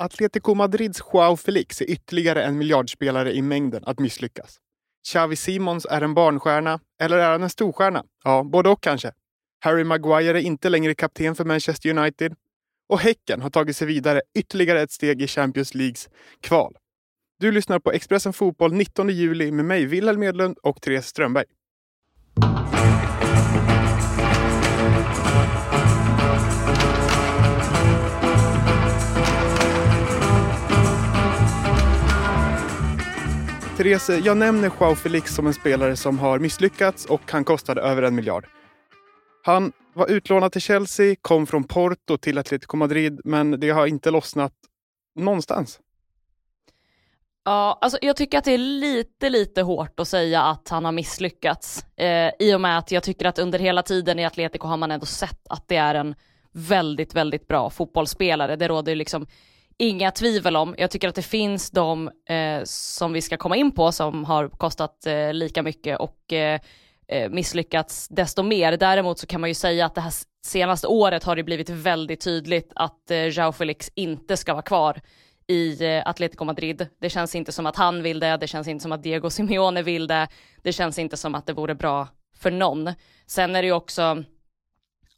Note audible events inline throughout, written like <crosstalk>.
Atletico Madrids Joao Felix är ytterligare en miljardspelare i mängden att misslyckas. Xavi Simons är en barnstjärna, eller är han en storstjärna? Ja, både och kanske. Harry Maguire är inte längre kapten för Manchester United. Och Häcken har tagit sig vidare ytterligare ett steg i Champions Leagues kval. Du lyssnar på Expressen Fotboll 19 juli med mig, Wilhelm Medlund och Therese Strömberg. Therese, jag nämner Joao Felix som en spelare som har misslyckats och han kostade över en miljard. Han var utlånad till Chelsea, kom från Porto till Atletico Madrid, men det har inte lossnat någonstans. Ja, alltså jag tycker att det är lite, lite hårt att säga att han har misslyckats. Eh, I och med att jag tycker att under hela tiden i Atletico har man ändå sett att det är en väldigt, väldigt bra fotbollsspelare. Det råder ju liksom inga tvivel om. Jag tycker att det finns de eh, som vi ska komma in på som har kostat eh, lika mycket och eh, eh misslyckats desto mer. Däremot så kan man ju säga att det här senaste året har det blivit väldigt tydligt att eh, Jao Felix inte ska vara kvar i eh, Atletico Madrid. Det känns inte som att han vill det, det känns inte som att Diego Simeone vill det, det känns inte som att det vore bra för någon. Sen är det ju också,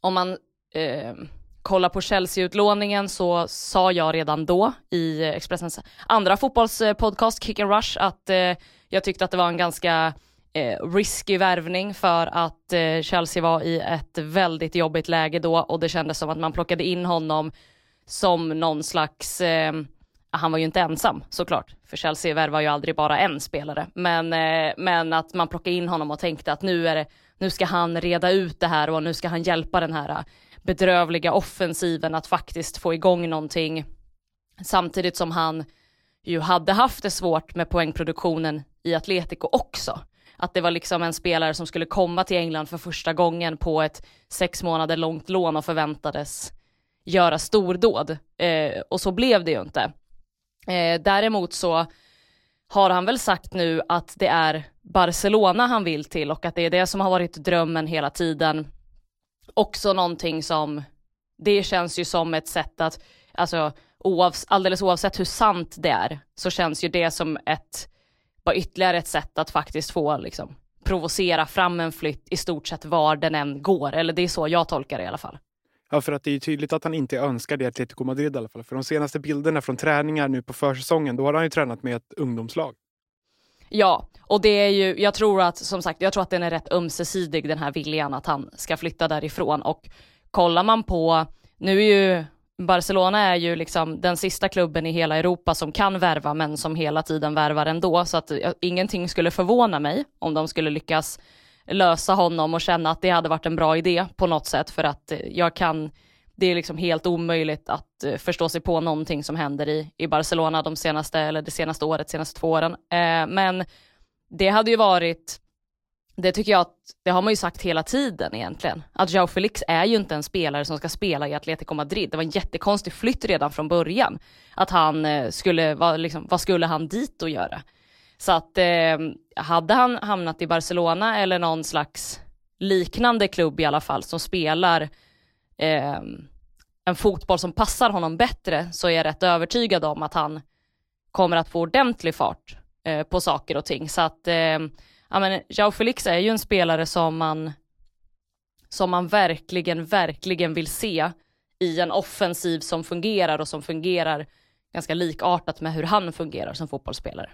om man eh, kolla på Chelsea-utlåningen så sa jag redan då i eh, Expressens andra fotbollspodcast Kick and Rush att eh, jag tyckte att det var en ganska eh, risky värvning för att eh, Chelsea var i ett väldigt jobbigt läge då och det kändes som att man plockade in honom som någon slags eh, han var ju inte ensam såklart, för Chelsea värvar ju aldrig bara en spelare, men, eh, men att man plockade in honom och tänkte att nu, är det, nu ska han reda ut det här och nu ska han hjälpa den här bedrövliga offensiven att faktiskt få igång någonting, samtidigt som han ju hade haft det svårt med poängproduktionen i Atletico också. Att det var liksom en spelare som skulle komma till England för första gången på ett sex månader långt lån och förväntades göra stordåd. Eh, och så blev det ju inte. Eh, däremot så har han väl sagt nu att det är Barcelona han vill till och att det är det som har varit drömmen hela tiden. Också någonting som, det känns ju som ett sätt att, alltså oavs alldeles oavsett hur sant det är, så känns ju det som ett, bara ytterligare ett sätt att faktiskt få liksom provocera fram en flytt i stort sett var den än går, eller det är så jag tolkar det i alla fall. Ja, för att det är tydligt att han inte önskar det i Atletico Madrid i alla fall. För de senaste bilderna från träningar nu på försäsongen, då har han ju tränat med ett ungdomslag. Ja, och det är ju, jag tror att, som sagt, jag tror att den är rätt ömsesidig den här viljan att han ska flytta därifrån. Och kollar man på, nu är ju Barcelona är ju liksom den sista klubben i hela Europa som kan värva men som hela tiden värvar ändå. Så att ingenting skulle förvåna mig om de skulle lyckas lösa honom och känna att det hade varit en bra idé på något sätt. För att eh, jag kan, det är liksom helt omöjligt att eh, förstå sig på någonting som händer i, i Barcelona de senaste, eller det senaste året, senaste två åren. Eh, men det hade ju varit, det tycker jag att, det har man ju sagt hela tiden egentligen, att Joao Felix är ju inte en spelare som ska spela i Atletico Madrid. Det var en jättekonstig flytt redan från början. Att han eh, skulle, vad, liksom, vad skulle han dit och göra? Så att eh, hade han hamnat i Barcelona eller någon slags liknande klubb i alla fall som spelar eh, en fotboll som passar honom bättre så är jag rätt övertygad om att han kommer att få ordentlig fart eh, på saker och ting. Så att, eh, ja men Jao Felix är ju en spelare som man, som man verkligen, verkligen vill se i en offensiv som fungerar och som fungerar ganska likartat med hur han fungerar som fotbollsspelare.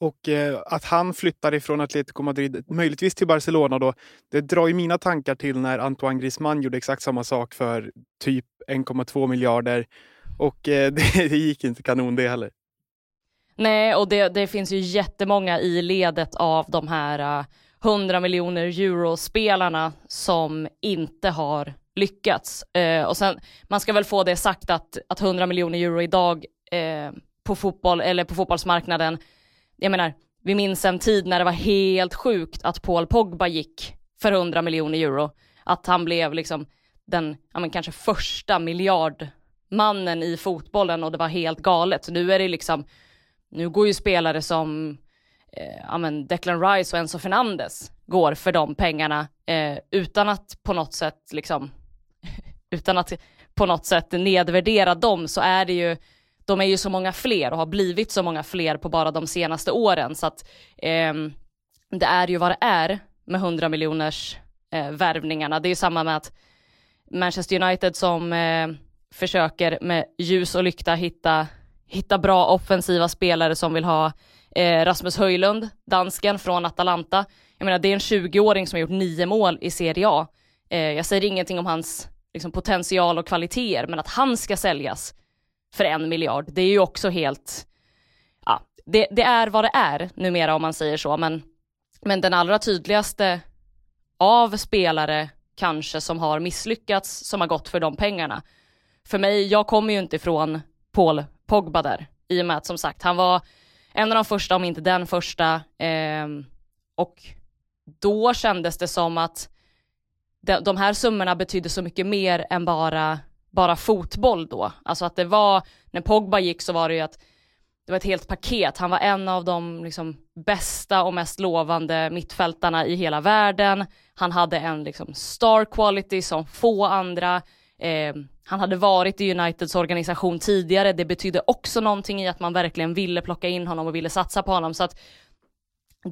Och eh, att han flyttar ifrån Atletico Madrid, möjligtvis till Barcelona då, det drar ju mina tankar till när Antoine Griezmann gjorde exakt samma sak för typ 1,2 miljarder. Och eh, <laughs> det, det, gick inte kanon det heller. Nej, och det, det, finns ju jättemånga i ledet av de här eh, uh, 100 miljoner euro-spelarna som inte har lyckats. Uh, och sen, man ska väl få det sagt att, att 100 miljoner euro idag uh, på fotboll, eller på fotbollsmarknaden jag menar, vi minns en tid när det var helt sjukt att Paul Pogba gick för 100 miljoner euro. Att han blev liksom den, ja men kanske första miljardmannen i fotbollen och det var helt galet. Så nu är det liksom, nu går ju spelare som eh, ja men Declan Rice och Enzo Fernandes går för de pengarna eh, utan att på något sätt liksom, <laughs> utan att på något sätt nedvärdera dem så är det ju de är ju så många fler och har blivit så många fler på bara de senaste åren så att eh, det är ju vad det är med 100 miljoners eh, värvningarna. Det är ju samma med att Manchester United som eh, försöker med ljus och lykta hitta, hitta bra offensiva spelare som vill ha eh, Rasmus Höjlund, dansken från Atalanta. Jag menar det är en 20-åring som har gjort nio mål i Serie A. Eh, jag säger ingenting om hans liksom, potential och kvaliteter, men att han ska säljas för en miljard, det är ju också helt, ja, det, det är vad det är numera om man säger så, men, men den allra tydligaste av spelare kanske som har misslyckats, som har gått för de pengarna. För mig, jag kommer ju inte ifrån Paul Pogba där, i och med att som sagt, han var en av de första, om inte den första, eh, och då kändes det som att de, de här summorna betydde så mycket mer än bara, bara fotboll då. Alltså att det var, när Pogba gick så var det ju att det var ett helt paket. Han var en av de liksom, bästa och mest lovande mittfältarna i hela världen. Han hade en liksom, star quality som få andra. Eh, han hade varit i Uniteds organisation tidigare. Det betydde också någonting i att man verkligen ville plocka in honom och ville satsa på honom. Så att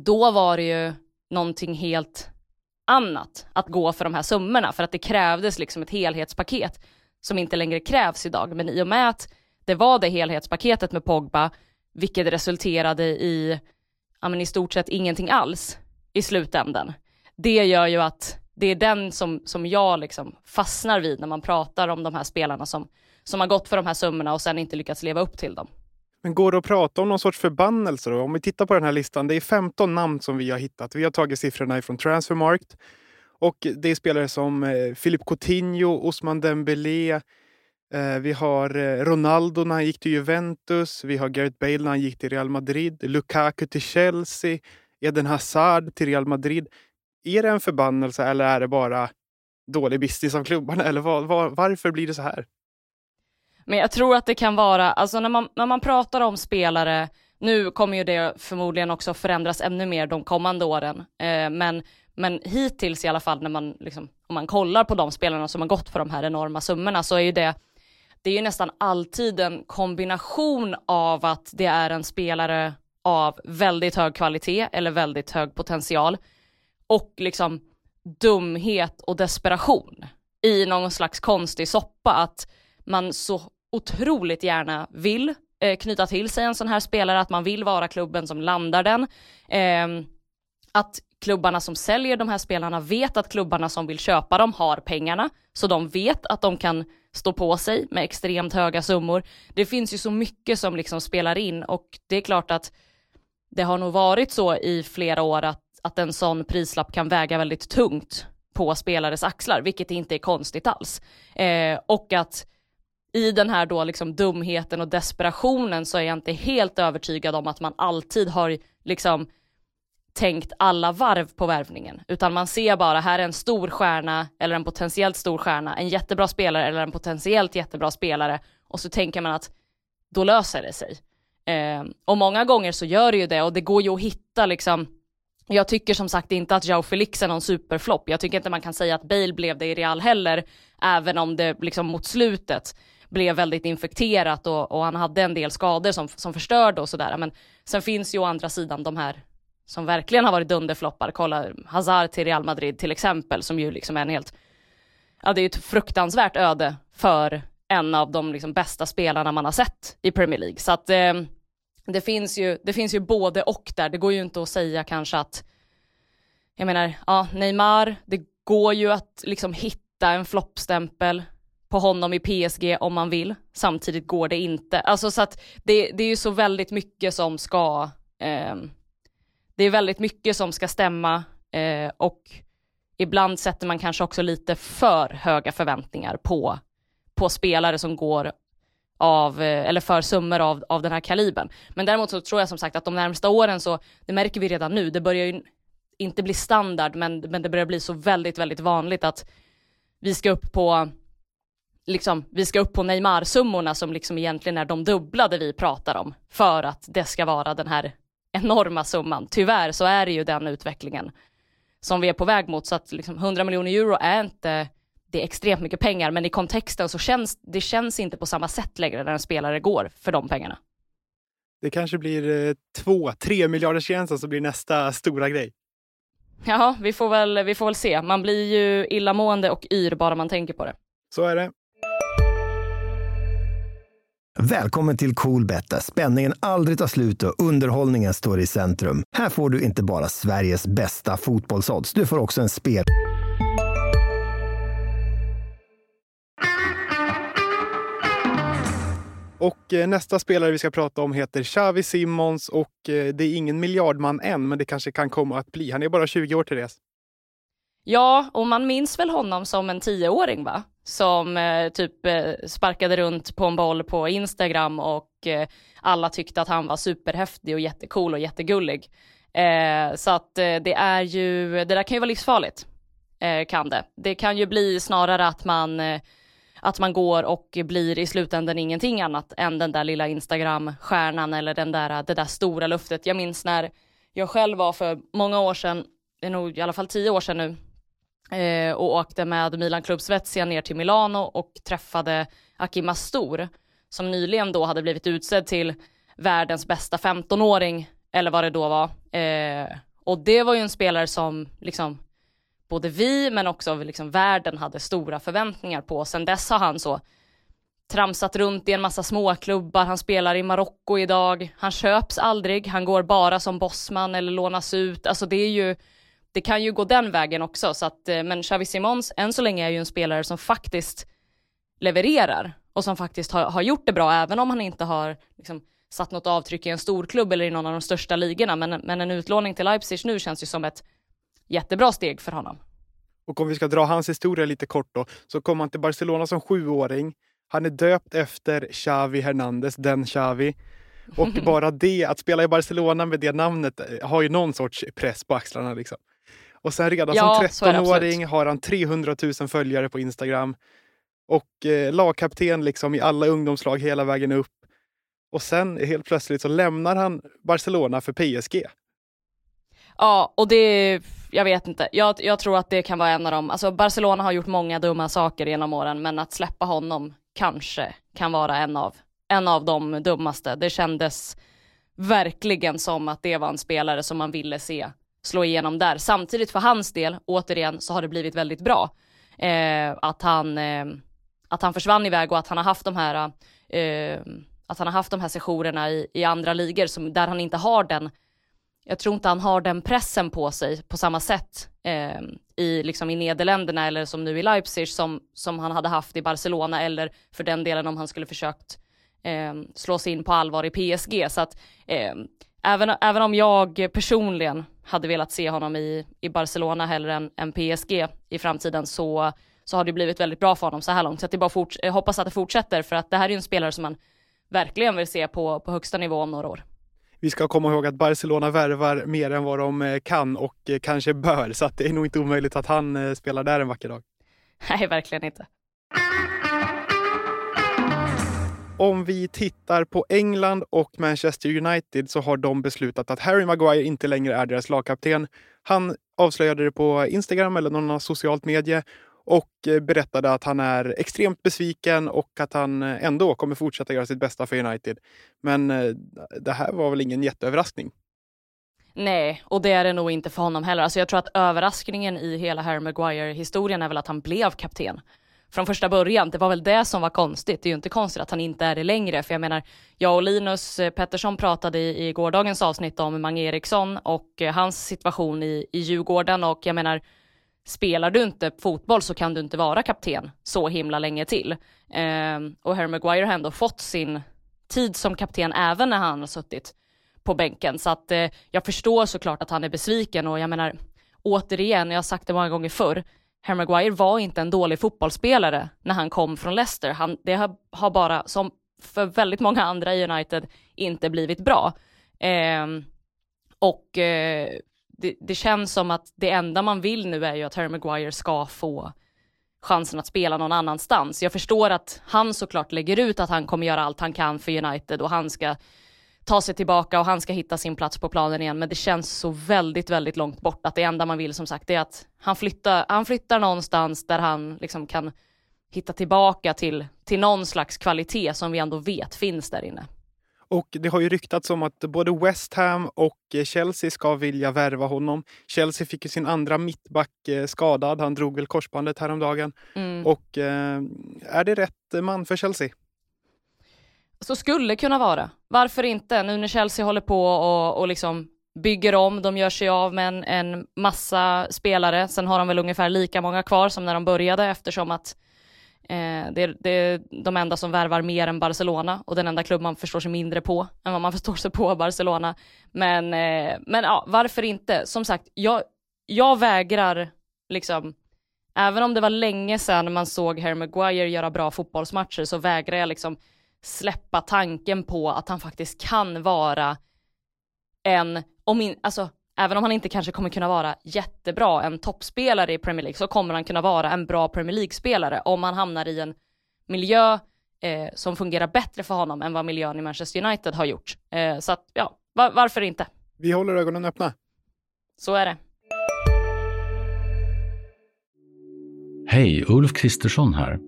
då var det ju någonting helt annat att gå för de här summorna för att det krävdes liksom ett helhetspaket som inte längre krävs idag. Men i och med att det var det helhetspaketet med Pogba, vilket resulterade i, ja men i stort sett ingenting alls i slutändan. Det gör ju att det är den som, som jag liksom fastnar vid när man pratar om de här spelarna som, som har gått för de här summorna och sen inte lyckats leva upp till dem. Men går det att prata om någon sorts förbannelse då? Om vi tittar på den här listan, det är 15 namn som vi har hittat. Vi har tagit siffrorna ifrån Transfermarkt. Och det är spelare som eh, Philippe Coutinho, Osman Dembélé, eh, vi har eh, Ronaldo när han gick till Juventus, vi har Gareth Bale när han gick till Real Madrid, Lukaku till Chelsea, Eden Hazard till Real Madrid. Är det en förbannelse eller är det bara dålig business av klubbarna? Eller var, var, varför blir det så här? Men jag tror att det kan vara, alltså när man, när man pratar om spelare, nu kommer ju det förmodligen också förändras ännu mer de kommande åren, eh, men, men hittills i alla fall när man, liksom, om man kollar på de spelarna som har gått för de här enorma summorna så är ju det, det är ju nästan alltid en kombination av att det är en spelare av väldigt hög kvalitet eller väldigt hög potential och liksom dumhet och desperation i någon slags konstig soppa att man så otroligt gärna vill eh, knyta till sig en sån här spelare, att man vill vara klubben som landar den. Eh, att klubbarna som säljer de här spelarna vet att klubbarna som vill köpa dem har pengarna, så de vet att de kan stå på sig med extremt höga summor. Det finns ju så mycket som liksom spelar in och det är klart att det har nog varit så i flera år att, att en sån prislapp kan väga väldigt tungt på spelares axlar, vilket inte är konstigt alls. Eh, och att i den här då liksom dumheten och desperationen så är jag inte helt övertygad om att man alltid har liksom tänkt alla varv på värvningen, utan man ser bara här är en stor stjärna eller en potentiellt stor stjärna, en jättebra spelare eller en potentiellt jättebra spelare och så tänker man att då löser det sig. Eh, och många gånger så gör det ju det och det går ju att hitta liksom jag tycker som sagt inte att Jao Felix är någon superflopp. Jag tycker inte man kan säga att Bale blev det i Real heller, även om det liksom mot slutet blev väldigt infekterat och, och han hade en del skador som, som förstörde och sådär. Men sen finns ju å andra sidan de här som verkligen har varit dunderfloppar. Kolla Hazard till Real Madrid till exempel, som ju liksom är en helt, ja det är ju ett fruktansvärt öde för en av de liksom bästa spelarna man har sett i Premier League. Så att eh, det, finns ju, det finns ju både och där. Det går ju inte att säga kanske att, jag menar, ja Neymar, det går ju att liksom hitta en floppstämpel på honom i PSG om man vill. Samtidigt går det inte. Alltså så att det, det är ju så väldigt mycket som ska, eh, det är väldigt mycket som ska stämma eh, och ibland sätter man kanske också lite för höga förväntningar på, på spelare som går av, eh, eller för summor av, av den här kalibern. Men däremot så tror jag som sagt att de närmsta åren så, det märker vi redan nu, det börjar ju inte bli standard men, men det börjar bli så väldigt, väldigt vanligt att vi ska upp på liksom, vi ska upp på Neymar-summorna som liksom egentligen är de dubblade vi pratar om för att det ska vara den här enorma summan. Tyvärr så är det ju den utvecklingen som vi är på väg mot så att liksom 100 miljoner euro är inte, det är extremt mycket pengar, men i kontexten så känns det känns inte på samma sätt längre när en spelare går för de pengarna. Det kanske blir eh, två, tre miljarders gränsen som blir nästa stora grej. Ja, vi får, väl, vi får väl se. Man blir ju illamående och yr bara man tänker på det. Så är det. Välkommen till Coolbet där spänningen aldrig tar slut och underhållningen står i centrum. Här får du inte bara Sveriges bästa fotbollsodds, du får också en spel... Och eh, nästa spelare vi ska prata om heter Xavi Simons och eh, det är ingen miljardman än, men det kanske kan komma att bli. Han är bara 20 år, Therese. Ja, och man minns väl honom som en tioåring va? Som eh, typ eh, sparkade runt på en boll på Instagram och eh, alla tyckte att han var superhäftig och jättecool och jättegullig. Eh, så att eh, det är ju, det där kan ju vara livsfarligt. Eh, kan det. Det kan ju bli snarare att man eh, att man går och blir i slutändan ingenting annat än den där lilla Instagram-stjärnan eller den där, det där stora luftet. Jag minns när jag själv var för många år sedan, det är nog i alla fall tio år sedan nu, eh, och åkte med Milan Club Svezia ner till Milano och träffade Aki Mastor, som nyligen då hade blivit utsedd till världens bästa 15-åring eller vad det då var. Eh, och det var ju en spelare som liksom både vi men också liksom världen hade stora förväntningar på. Sen dess har han så tramsat runt i en massa småklubbar, han spelar i Marocko idag, han köps aldrig, han går bara som bossman eller lånas ut, alltså det är ju det kan ju gå den vägen också, så att, eh, men Xavi Simons än så länge är ju en spelare som faktiskt levererar och som faktiskt har, har gjort det bra, även om han inte har liksom, satt något avtryck i en storklubb eller i någon av de största ligorna. Men, men en utlåning till Leipzig nu känns ju som ett jättebra steg för honom. Och om vi ska dra hans historia lite kort då, så kom han till Barcelona som sjuåring. Han är döpt efter Xavi Hernandez, den Xavi. Och <laughs> bara det, att spela i Barcelona med det namnet eh, har ju någon sorts press på axlarna. Liksom. Och sen redan ja, som 13-åring har han 300 000 följare på Instagram. Och eh, lagkapten liksom i alla ungdomslag hela vägen upp. Och sen helt plötsligt så lämnar han Barcelona för PSG. Ja, och det, jag vet inte. Jag, jag tror att det kan vara en av dem. Alltså Barcelona har gjort många dumma saker genom åren, men att släppa honom kanske kan vara en av, en av de dummaste. Det kändes verkligen som att det var en spelare som man ville se slå igenom där. Samtidigt för hans del, återigen, så har det blivit väldigt bra. Eh, att, han, eh, att han försvann iväg och att han har haft de här eh, att han har haft de här sessionerna i, i andra ligor som, där han inte har den jag tror inte han har den pressen på sig på samma sätt eh, i, liksom i Nederländerna eller som nu i Leipzig som, som han hade haft i Barcelona eller för den delen om han skulle försökt eh, slå sig in på allvar i PSG. Så att eh, även, även om jag personligen hade velat se honom i, i Barcelona hellre än, än PSG i framtiden så, så har det blivit väldigt bra för honom så här långt. Så att det bara fort, jag hoppas att det fortsätter för att det här är en spelare som man verkligen vill se på, på högsta nivå om några år. Vi ska komma ihåg att Barcelona värvar mer än vad de eh, kan och eh, kanske bör, så att det är nog inte omöjligt att han eh, spelar där en vacker dag. <laughs> Nej, verkligen inte. Om vi tittar på England och Manchester United så har de beslutat att Harry Maguire inte längre är deras lagkapten. Han avslöjade det på Instagram eller någon socialt medie och eh, berättade att han är extremt besviken och att han eh, ändå kommer fortsätta göra sitt bästa för United. Men eh, det här var väl ingen jätteöverraskning? Nej, och det är det nog inte för honom heller. Alltså jag tror att överraskningen i hela Harry Maguire-historien är väl att han blev kapten från första början. Det var väl det som var konstigt. Det är ju inte konstigt att han inte är det längre. För jag menar, jag och Linus eh, Pettersson pratade i, i gårdagens avsnitt om Mange Eriksson och eh, hans situation i, i Djurgården och jag menar, spelar du inte fotboll så kan du inte vara kapten så himla länge till. Eh, och Harry Maguire har ändå fått sin tid som kapten även när han har suttit på bänken. Så att eh, jag förstår såklart att han är besviken och jag menar återigen, jag har sagt det många gånger förr, Harry Maguire var inte en dålig fotbollsspelare när han kom från Leicester. Han, det har, har bara, som för väldigt många andra i United, inte blivit bra. Eh, och eh, det, det, känns som att det enda man vill nu är ju att Harry Maguire ska få chansen att spela någon annanstans. Jag förstår att han såklart lägger ut att han kommer göra allt han kan för United och han ska ta sig tillbaka och han ska hitta sin plats på planen igen. Men det känns så väldigt, väldigt långt bort att det enda man vill som sagt är att han flyttar, han flyttar någonstans där han liksom kan hitta tillbaka till, till någon slags kvalitet som vi ändå vet finns där inne. Och det har ju ryktats om att både West Ham och Chelsea ska vilja värva honom. Chelsea fick ju sin andra mittback eh, skadad. Han drog väl korsbandet häromdagen. Mm. Och eh, är det rätt man för Chelsea? Så skulle kunna vara. Varför inte? Nu när Chelsea håller på och, och liksom bygger om, de gör sig av med en, en massa spelare. Sen har de väl ungefär lika många kvar som när de började eftersom att Eh, det, är, det är de enda som värvar mer än Barcelona och den enda klubb man förstår sig mindre på än vad man <laughs> förstår sig på Barcelona. Men, eh, men ja, varför inte? Som sagt, jag, jag vägrar liksom, även om det var länge sedan man såg Harry Maguire göra bra fotbollsmatcher så vägrar jag liksom släppa tanken på att han faktiskt kan vara en, om in, alltså även om han inte kanske kommer kunna vara jättebra, en toppspelare i Premier League, så kommer han kunna vara en bra Premier League-spelare om han hamnar i en miljö eh, som fungerar bättre för honom än vad miljön i Manchester United har gjort. Eh, så att, ja, var, varför inte? Vi håller ögonen öppna. Så är det. Hej, Ulf Kristersson här.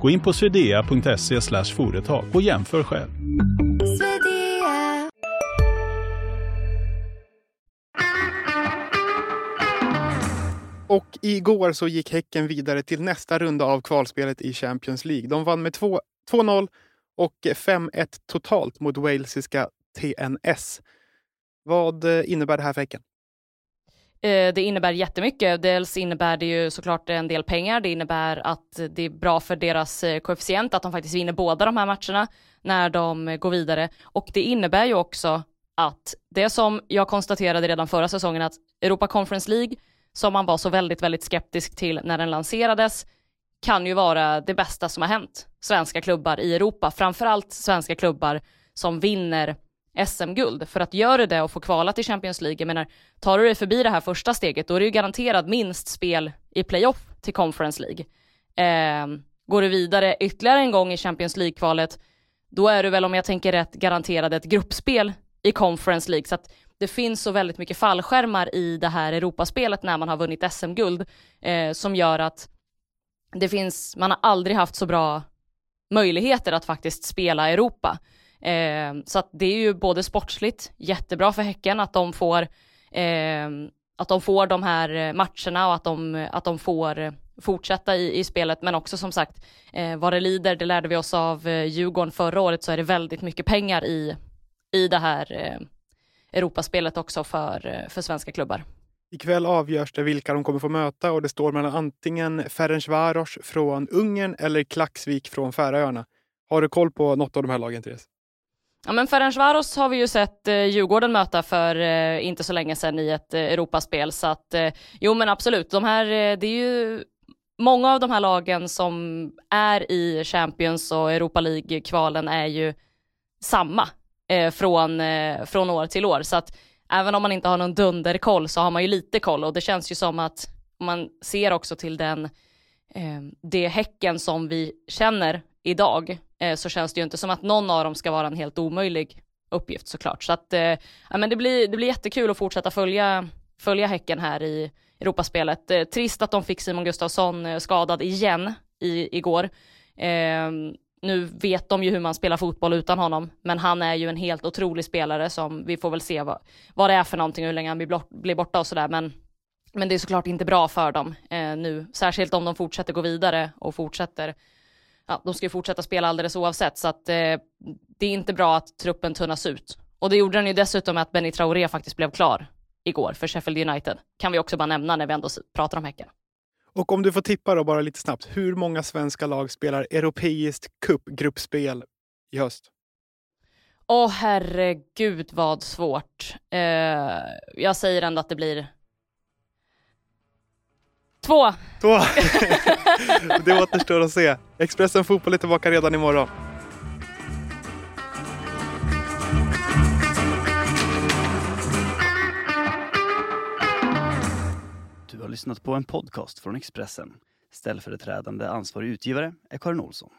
Gå in på swedea.se företag och jämför själv. Och igår så gick Häcken vidare till nästa runda av kvalspelet i Champions League. De vann med 2-0 och 5-1 totalt mot walesiska TNS. Vad eh, innebär det här för Häcken? Eh, det innebär jättemycket. Dels innebär det ju såklart en del pengar. Det innebär att det är bra för deras eh, koefficient att de faktiskt vinner båda de här matcherna när de eh, går vidare. Och det innebär ju också att det som jag konstaterade redan förra säsongen att Europa Conference League som man var så väldigt, väldigt skeptisk till när den lanserades, kan ju vara det bästa som har hänt svenska klubbar i Europa, framförallt svenska klubbar som vinner SM-guld. För att göra det och få kvala till Champions League, jag menar, tar du dig förbi det här första steget, då är det ju garanterat minst spel i playoff till Conference League. Eh, går du vidare ytterligare en gång i Champions League-kvalet, då är du väl, om jag tänker rätt, garanterad ett gruppspel i Conference League. Så att det finns så väldigt mycket fallskärmar i det här Europaspelet när man har vunnit SM-guld eh, som gör att det finns, man har aldrig haft så bra möjligheter att faktiskt spela Europa. Eh, så att det är ju både sportsligt jättebra för Häcken att de får eh, att de får de här eh, matcherna och att de, att de får fortsätta i, i spelet, men också som sagt, eh, vad det lider, det lärde vi oss av eh, Djurgården förra året, så är det väldigt mycket pengar i, i det här eh, Europaspelet också för, eh, för svenska klubbar. Ikväll avgörs det vilka de kommer få möta och det står mellan antingen Ferencvaros från Ungern eller Klaxvik från Färöarna. Har du koll på något av de här lagen, Therese? Ja, men Ferencvaros har vi ju sett eh, Djurgården möta för eh, inte så länge sedan i ett eh, Europaspel, så att eh, jo men absolut, de här, eh, det är ju många av de här lagen som är i Champions och Europa League-kvalen är ju samma eh, från, eh, från år till år. Så att även om man inte har någon dunderkoll så har man ju lite koll och det känns ju som att man ser också till den, eh, det Häcken som vi känner idag eh, så känns det ju inte som att någon av dem ska vara en helt omöjlig uppgift såklart. Så att eh, ja, men det, blir, det blir jättekul att fortsätta följa, följa Häcken här i Europaspelet. Eh, trist att de fick Simon Gustafsson eh, skadad igen i, igår. Eh, nu vet de ju hur man spelar fotboll utan honom, men han är ju en helt otrolig spelare som vi får väl se vad, vad det är för någonting och hur länge han blir, blott, blir borta och sådär. Men, men det är såklart inte bra för dem eh, nu, särskilt om de fortsätter gå vidare och fortsätter Ja, de ska ju fortsätta spela alldeles oavsett, så att eh, det är inte bra att truppen tunnas ut. Och det gjorde den ju dessutom med att Benny Traoré faktiskt blev klar igår för Sheffield United. Kan vi också bara nämna när vi ändå pratar om Häcken. Och om du får tippa då bara lite snabbt. Hur många svenska lag spelar europeiskt cupgruppspel i höst? Åh herregud vad svårt. Eh, jag säger ändå att det blir två. Två. <laughs> det återstår att se. Expressen Fotboll är tillbaka redan imorgon. Du har lyssnat på en podcast från Expressen. Ställföreträdande ansvarig utgivare är Karin Olsson.